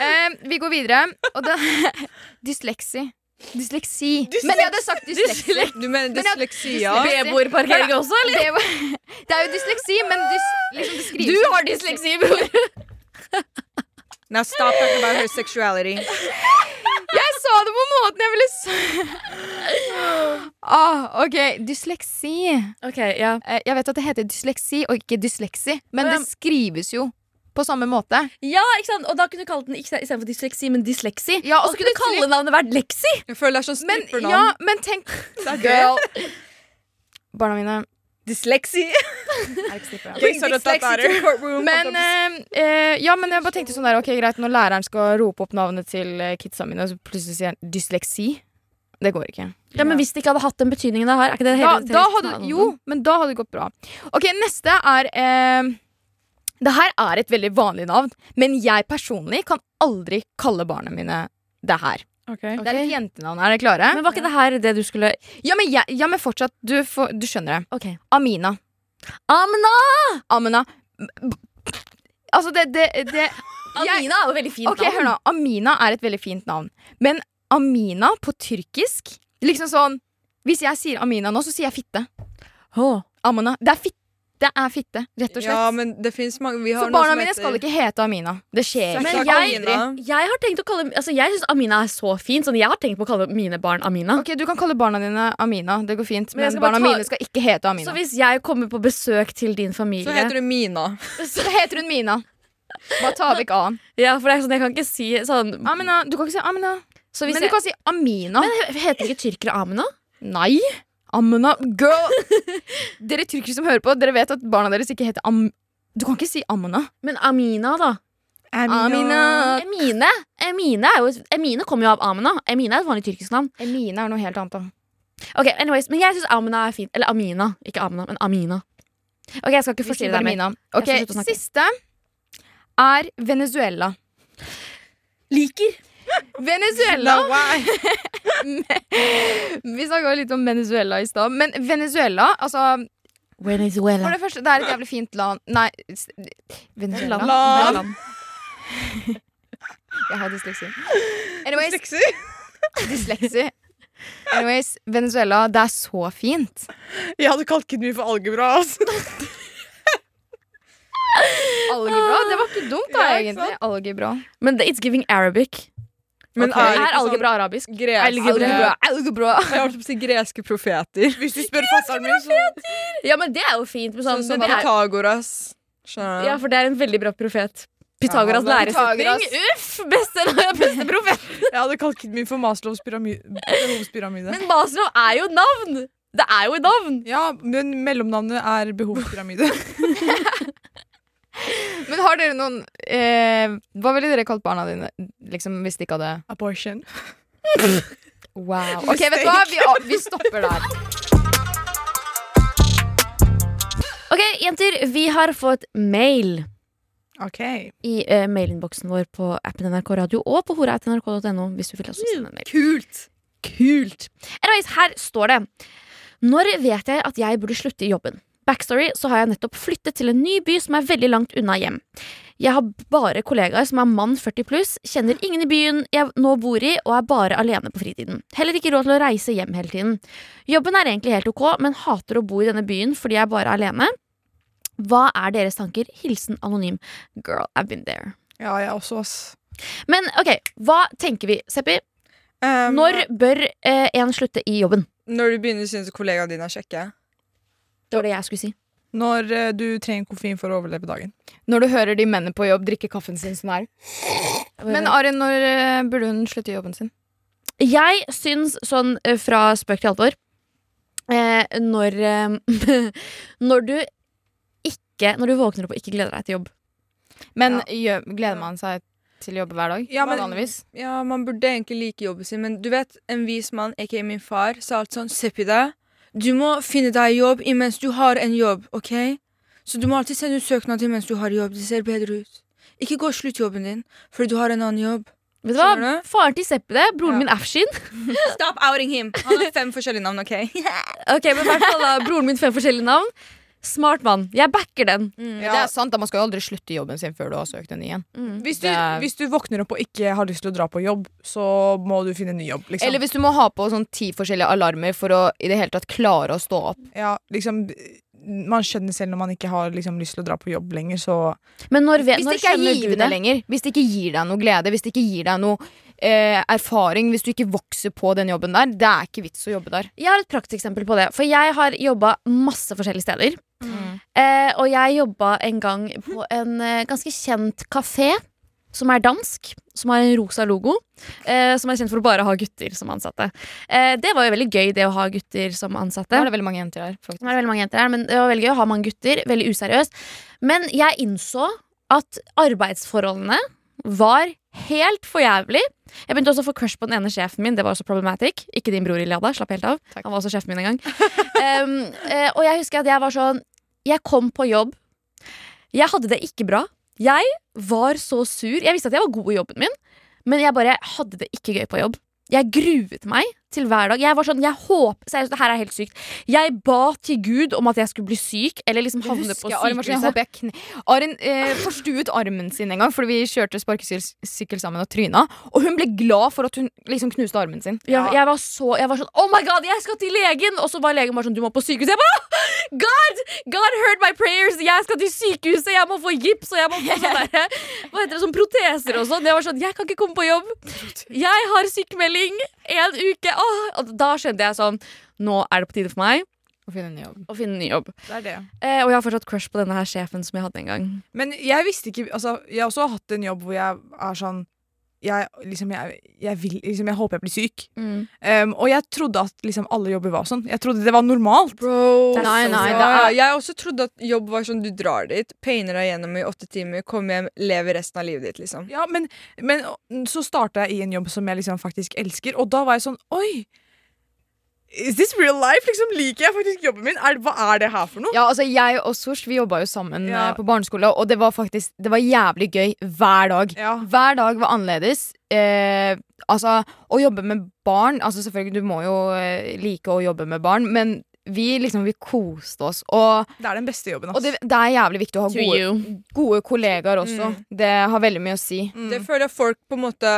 Eh, vi går videre, og det *laughs* Dysleksi. Dysleksi. Men jeg hadde sagt dysleksi. Du mener Men jeg- dysleksi, ja? Beboerparkering også, eller? Det, var, det er jo dysleksi, men dys, liksom det skrives Du har dysleksi, bror. Now stop talking about her sexuality. Sa det på måten jeg ville si *laughs* ah, OK, dysleksi. Ok, ja. Eh, jeg vet at det heter dysleksi og ikke dysleksi, men Ja. det skrives jo på samme måte. ja, ikke sant? Og da kunne du kalt den ikke istedenfor dysleksi, men dysleksi. Ja, og så kunne du kalle navnet vært Leksi. Jeg føler det er sånn Men, strippernavn. ja, men tenk Girl. Barna mine Dysleksi. *laughs* Men, eh, eh, ja, men jeg bare tenkte sånn der Ok, greit, når læreren skal rope opp navnet til eh, kidsa mine, så plutselig sier han dysleksi. Det går ikke. Ja, men Hvis det ikke hadde hatt den betydningen det har, er ikke det Da, hele da hadde, jo, men da hadde det gått bra. Ok, neste er eh, Det her er et veldig vanlig navn, men jeg personlig kan aldri kalle barna mine det her. Okay. Det er et jentenavn. Er dere klare? Men var ikke det her det du skulle ja, men jeg, ja, men fortsatt. Du, får, du skjønner det. Ok. Amina. Amna! Amina. Altså, det, det, det Amina er jo veldig fint Ok, hør nå. Amina er et veldig fint navn. Men Amina på tyrkisk Liksom sånn Hvis jeg sier Amina nå, så sier jeg fitte. Åh. Amina. Det er fitte. Det er fitte, rett og slett. Ja, men det mange vi har så barna mine heter- skal ikke hete Amina. Det skjer Men jeg-. Jeg har tenkt å kalle Altså jeg syns Amina er så fin. Sånn, jeg har tenkt på å kalle mine barn Amina. Ok, Du kan kalle barna dine Amina. Det går fint. Men Men, barna ta- mine skal ikke hete Amina. Så hvis jeg kommer på besøk til din familie Så heter hun Mina. *laughs* Så heter hun Mina. Bare ta vekk A-en. Ja, for det er sånn, jeg kan ikke si sånn Amina. Du kan ikke si Amina. Så hvis Men du kan si Amina. men heter ikke tyrkere Amina? Nei. Amina. Girl. *laughs* dere tyrkere som hører på, dere vet at barna deres ikke heter Am... Du kan ikke si Amina. Men Amina, da? Amina. Emine Emine, er jo, Emine kommer jo av Amina. Emine er et vanlig tyrkisk navn. Emine er noe helt annet. da. Ok, anyways, Men jeg syns Amina er fint. Eller Amina. Ikke Amina, men Amina. Ok, Jeg skal ikke forstyrre deg mer. Mina. Ok. Siste er Venezuela. Liker. Venezuela No, why? *laughs* Vi snakka litt om Venezuela i stad, men Venezuela altså For det første, det er et jævlig fint land Nei, Venezuela. Land. Land. Jeg har dysleksi. Anyways, Dysleksi? dysleksi. Anyways, Venezuela, det er så fint. Jeg hadde kalt kiden min for algebra. Altså. Algebra, det var ikke dumt, da, Ja, ikke egentlig. Algebra. Men it's giving Arabic. Men okay. er er algebra sånn algebra arabisk? greske Algebra. Algebra. Jeg har hørt på å si greske profeter. Hvis du spør fatter'n min, så Ja, men det er jo fint. Med sånn, Sånn som Pythagoras. Skjønner ja, for det er en veldig bra profet. Pythagoras Ja, læresetning. Uff! Beste, *laughs* beste profet. Jeg hadde kalt kiden min for Maslows behovspyramide. Men Maslow er jo navn! Det er jo et navn. Ja, men mellomnavnet er behovspyramide. *laughs* Men har dere noen eh, Hva ville dere kalt barna dine liksom, hvis de ikke hadde Abortion. Wow. Ok, vet du hva? Vi, vi stopper der. Ok, jenter, vi har fått mail OK. i uh, mailinnboksen vår på appen NRK Radio og på hora.nrk.no hvis du vil også sende en mail. Kult! Kult. Anyways, her står det. Når vet jeg at jeg burde slutte i jobben? Backstory, så har jeg nettopp flyttet til en ny by som er veldig langt unna hjem. Jeg har bare kollegaer som er mann 40 pluss, kjenner ingen i byen jeg nå bor i, og er bare alene på fritiden. Heller ikke råd til å reise hjem hele tiden. Jobben er egentlig helt ok, men hater å bo i denne byen fordi jeg bare er alene. Hva er deres tanker? Hilsen anonym. Girl, I've been there. Ja, jeg også, ass. Men ok, hva tenker vi? Seppi, Um, når bør eh, en slutte i jobben? Når du begynner å synes kollegaene dine er kjekke. Det var det jeg skulle si. Når eh, du trenger koffein for å overleve dagen. Når du hører de mennene på jobb drikke kaffen sin sånn her. Men Arin, når eh, burde hun slutte jobben sin? jeg syns sånn eh, fra spøk til alvor eh, Når *laughs* Når du ikke Når du våkner opp og ikke gleder deg til jobb. Men gjør, gleder man seg til jobb hver dag? Ja, men- Ja, Man burde egentlig like jobben sin, men du vet, en vis mann, aka min far, sa alt sånn Seppi deg, du må finne deg jobb imens du har en jobb, OK? Så du må alltid sende ut søknad imens du har jobb. Det ser bedre ut. Ikke gå slutt jobben din fordi du har en annen jobb. Vet du hva? Faren til Seppi det. Broren Ja. min Afshin. *laughs* Stop outing him! Han har fem forskjellige navn, OK? *laughs* Ok, men i hvert fall da Broren min fem forskjellige navn. Smart mann. Jeg backer den. Det er sant, Man skal jo aldri slutte i jobben sin før du har søkt en ny Mm. Hvis du, er- hvis du våkner opp og ikke har lyst til å dra på jobb, så må du finne en ny jobb. Liksom. Eller hvis du må ha på sånn ti forskjellige alarmer for å i det hele tatt klare å stå opp. ja, liksom, man skjønner selv når man ikke har liksom, lyst til å dra på jobb lenger, så Men når, Hvis når det ikke er givende lenger, hvis det ikke gir deg noe glede, hvis det ikke gir deg noe eh, erfaring, hvis du ikke vokser på den jobben der, det er ikke vits å jobbe der. Jeg har et prakteksempel på det. For jeg har jobba masse forskjellige steder. Eh, og jeg jobba en gang på en eh, ganske kjent kafé. Som er dansk, som har en rosa logo. Eh, som er kjent for å bare ha gutter som ansatte. Eh, det var jo veldig gøy, det å ha gutter som ansatte. Det var det veldig mange jenter her, faktisk. Det var det veldig mange jenter her, men det var veldig gøy å ha mange gutter. Veldig useriøst. Men jeg innså at arbeidsforholdene var helt for jævlig. Jeg begynte også å få crush på den ene sjefen min. Det var også problematic. Ikke din bror Iliada. Slapp helt av. Takk. Han var også sjefen min en gang. *laughs* um, eh, og jeg husker at jeg var sånn Jeg kom på jobb. Jeg hadde det ikke bra. Jeg var så sur. Jeg visste at jeg var god i jobben min, men jeg bare hadde det ikke gøy på jobb. Jeg gruet meg til hver dag. Jeg var sånn, jeg håper, seriøst, det her er helt sykt Jeg ba til Gud om at jeg skulle bli syk, eller liksom havne på sykehuset. Arin eh, forstuet armen sin en gang fordi vi kjørte sparkesykkel sammen og tryna. Og hun ble glad for at hun liksom knuste armen sin. Ja, jeg var så Jeg var sånn Oh my god, jeg skal til legen! Og så var legen bare sånn Du må på sykehuset. Jeg bare God! God heard my prayers! Jeg skal til sykehuset! Jeg må få gips, og jeg må få *laughs* sånne der, Hva heter det, sånn proteser og sånn. Jeg var sånn Jeg kan ikke komme på jobb. Jeg har sykemelding en uke. Åh, og da skjønte jeg sånn Nå er det på tide for meg Å finne en ny jobb. å finne en ny jobb. det er det. Eh, og jeg har fortsatt crush på denne her sjefen som jeg hadde en gang. Men jeg visste ikke altså, Jeg har også hatt en jobb hvor jeg er sånn jeg, liksom, jeg, jeg, vil, liksom, jeg håper jeg blir syk. Um, og jeg trodde at liksom, alle jobber var sånn. Jeg trodde det var normalt. Bro. Nei, nei, det er Jeg også trodde at jobb var sånn du drar dit, painer deg gjennom i åtte timer, kommer hjem, lever resten av livet ditt, liksom. Ja, men, men så starta jeg i en jobb som jeg liksom faktisk elsker, og da var jeg sånn Oi! Is this real life? Liksom Liker jeg faktisk jobben min? Er, hva er det her for noe? Ja, altså Jeg og Sosh vi jobba jo sammen Ja. eh, på barneskole, og det var faktisk Det var jævlig gøy hver dag. Ja. Hver dag var annerledes. eh, Altså, å jobbe med barn Altså selvfølgelig, du må jo eh, like å jobbe med barn, men vi liksom, vi koste oss. Og, Det er den beste jobben. og det, det er jævlig viktig å ha gode, gode kollegaer også. Mm. Det har veldig mye å si. Mm. Det føler jeg folk på en måte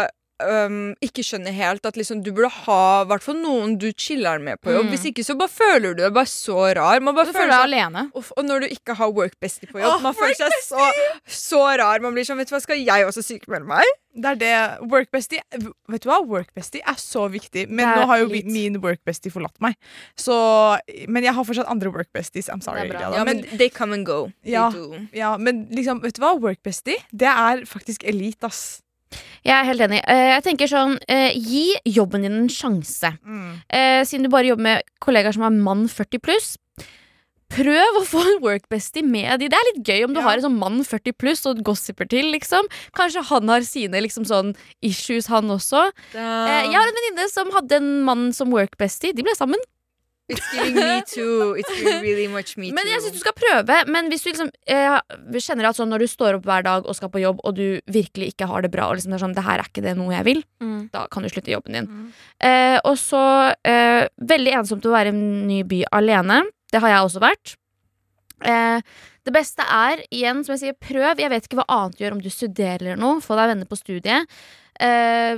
øhm, ikke skjønner helt. At liksom du burde ha hvert fall noen du chiller med på jobb. Mm. Hvis ikke så bare føler du deg bare så rar. Man bare Du føler deg alene. Uff, og når du ikke har workbestie på jobb, oh, man føler seg så, så rar. Man blir sånn, vet du hva, skal jeg også sykemelde meg? Det er det. Workbestie Vet du hva? Workbestie er så viktig. Men nå har jo litt- min workbestie forlatt meg. Så, men jeg har fortsatt andre workbesties. I'm sorry. Ja, men, men they come and go. Ja. ja, men liksom, vet du hva? Workbestie, det er faktisk elite, ass. Jeg er helt enig. Eh, jeg tenker sånn, eh, Gi jobben din en sjanse. Mm. siden du bare jobber med kollegaer som er mann 40 pluss. Prøv å få en workbestie med de. Det er litt gøy om du Ja. har en sånn mann 40 pluss og gossiper til. liksom Kanskje han har sine liksom sånn issues, han også. Da. jeg har en venninne som hadde en mann som workbestie. De ble sammen. It's giving me *laughs* too. It's giving really much me Men jeg synes du skal prøve. Men hvis du liksom eh, kjenner at sånn når du står opp hver dag og skal på jobb, og du virkelig ikke har det bra, og liksom det er sånn, det her er ikke det noe jeg vil, da kan du slutte jobben din. Eh, og så eh, veldig ensomt å være i en ny by alene. Det har jeg også vært. Eh, det beste er, igjen, som jeg sier, prøv. Jeg vet ikke hva annet du gjør om du studerer eller noe. Få deg venner på studiet. Eh,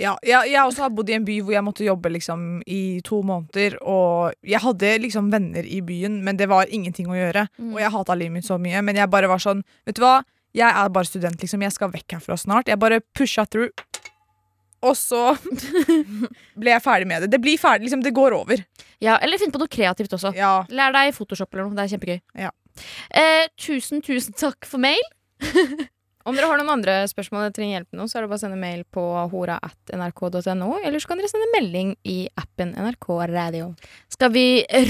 Ja, jeg, jeg også har bodd i en by hvor jeg måtte jobbe liksom i to måneder. Og jeg hadde liksom venner i byen, men det var ingenting å gjøre. Mm. Og jeg hata livet mitt så mye, men jeg bare var sånn Vet du hva, jeg er bare student, liksom. Jeg skal vekk herfra snart. Jeg bare pusha through. Og så *laughs* ble jeg ferdig med det. Det blir ferdig, liksom. Det går over. ja, eller finn på noe kreativt også. Ja. Lær deg Photoshop eller noe. Det er kjempegøy. Ja. Eh, tusen, tusen takk for mail. *laughs* Om dere har noen andre spørsmål eller trenger hjelp med noe, så er det bare å sende mail på hora.nrk.no, eller så kan dere sende melding i appen NRK Radio. Skal vi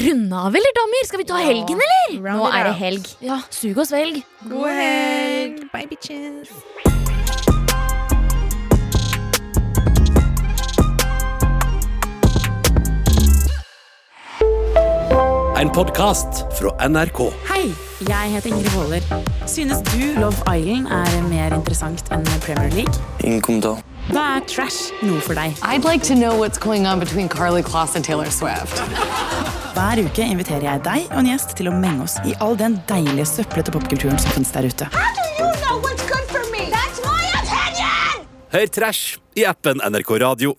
runde av, eller, damer? Skal vi ta helgen, eller? Round Nå er det helg. Ja, Sug oss velg. God helg. Bye, bitches. En podkast fra NRK. Hei, jeg heter Ingrid Waaler. Synes du Love Island er mer interessant enn Premier League? Ingen kommentar. Da er trash noe for deg. I'd like to know what's going on between Carly Kloss and Taylor Swift. Hver uke inviterer jeg deg og en gjest til å menge oss i all den deilige søplete popkulturen som finnes der ute. Hør Trash i appen NRK Radio.